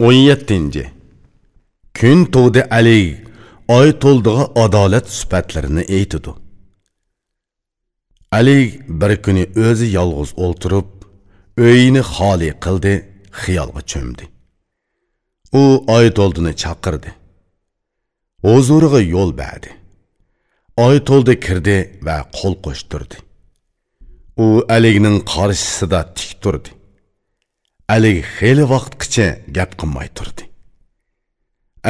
17. Kun tug'di Ali oy to'ldig'i adolat sifatlarini aytidi. Ali bir kuni o'zi yolg'iz o'ltirib, uyini xoli qildi, xiyolga cho'mdi. U oy to'ldini chaqirdi. Huzuriga yo'l berdi. Oy to'ldi kirdi va qo'l qo'shtirdi. U Alining qarshisida tik turdi. Ali xeyli vaqtgacha gap qilmay turdi.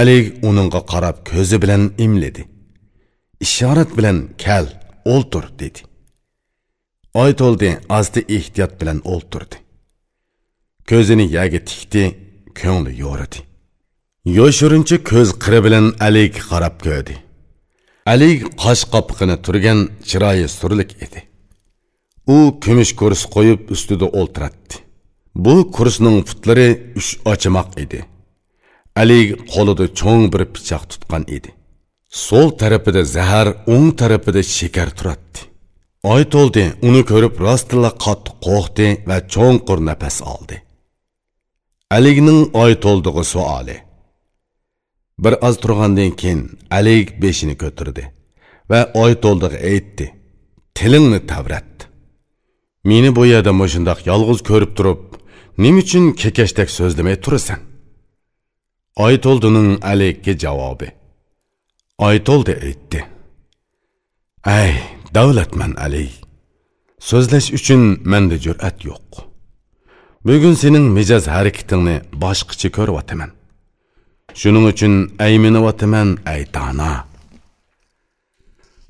Ali uningga qarab ko'zi bilan imledi. Ishorat bilan "Kel, o'ltir" dedi. Oy to'ldi, asti ehtiyot bilan o'ltirdi. Ko'zini yaga tikdi, ko'ngli yo'ridi. Yoshirinchi ko'z qiri bilan Alik qarab ko'rdi. Alik qosh qopiqini turgan chiroyi surlik edi. U kumush kurs qo'yib ustida o'ltiratdi. Bu kursning putlari uch ochmoq edi. Ali qo'lida cho'ng bir pichoq tutgan edi. Sol tarafida zahar, o'ng tarafida shakar turardi. Oy to'ldi, uni ko'rib rostila qattiq qo'rqdi va cho'nqur nafas oldi. Aligning oy to'ldig'i savoli. Bir oz turgandan keyin Alik beshini ko'tirdi va oy to'ldig'i aytdi. Tilingni tavrat. Meni bu yerda mushundoq yolg'iz ko'rib turib, nima uchun kekashdak so'zlamay turasan? oytoldining Alikka javobi. oytoldi aytdi. Ay, davlatman Ali. So'zlash uchun menda jur'at yo'q. Bugun sening mijoz harakatingni boshqacha ko'ryotiman Shuning uchun ayminayapman, ay dana.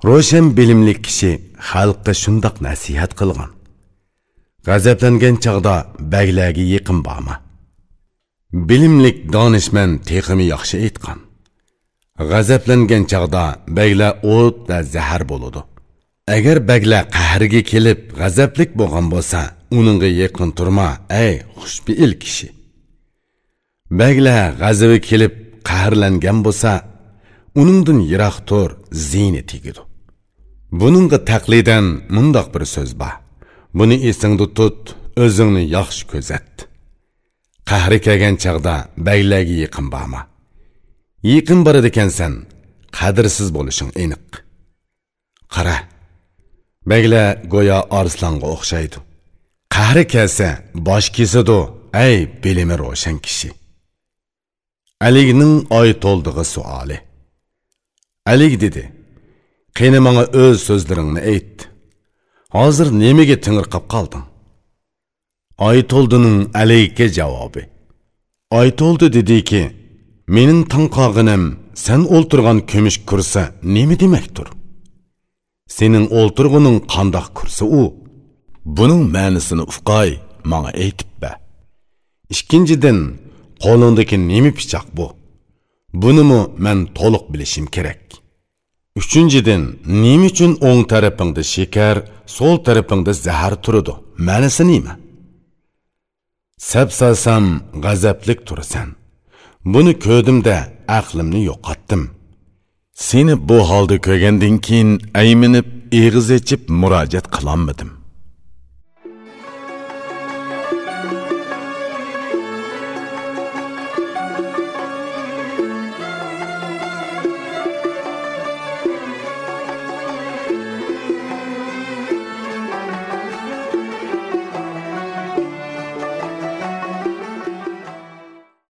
Roshan bilimli kishi xalqqa shundoq nasihat qilgan. G'azablangan chaqda baglarga yaqin borma. Bilimlik donishman teximi yaxshi aytgan. G'azablangan chaqda baglar o't va zahar bo'ladi. Agar baglar qahrga kelib g'azablik bo'lgan bo'lsa, uningga yaqin turma, ey xushbiil kishi. Baglar g'azabi kelib qahrlangan bo'lsa, uningdan yiroq tur, ziyni tegidi. Buningga taqlidan mundoq bir so'z bor. Buni esingda tut, o'zingni yaxshi ko'zat. Qahri kelgan chaqda baylagi yaqin borma. Yaqin boradi ekansan, qadrsiz bo'lishing aniq. Qara. Baglar go'yo arslonga o'xshaydi. Qahri kelsa, bosh kesadi, ay bilimi ro'shan kishi. Aligning oy to'ldig'i suoli Alik dedi: "Qani menga o'z so'zlaringni ayt. Hozir nimaga tingirqab qolding?" aytoldining alayka javobi. aytoldi dediki: "Mening tanqog'inim sen o'ltirgan kumush kursi nima demakdir? Sening o'ltirguning qandoq kursi u? Buning ma'nosini ufqoy menga aytib ber." Ikkinchidan, qo'lingdagi nima pichoq bu? Bunimi men to'liq bilishim kerak. Uchinchidan, nima uchun o'ng tarafingda shakar, so'l tarafingda zahar turadi? ma'nisi nima? Sapsasam g'azablik turasan. Buni ko'rdimda aqlimni yo'qotdim. Seni bu holda ko'rgandan keyin ayminib, eg'iz ochib murojaat qilolmadim.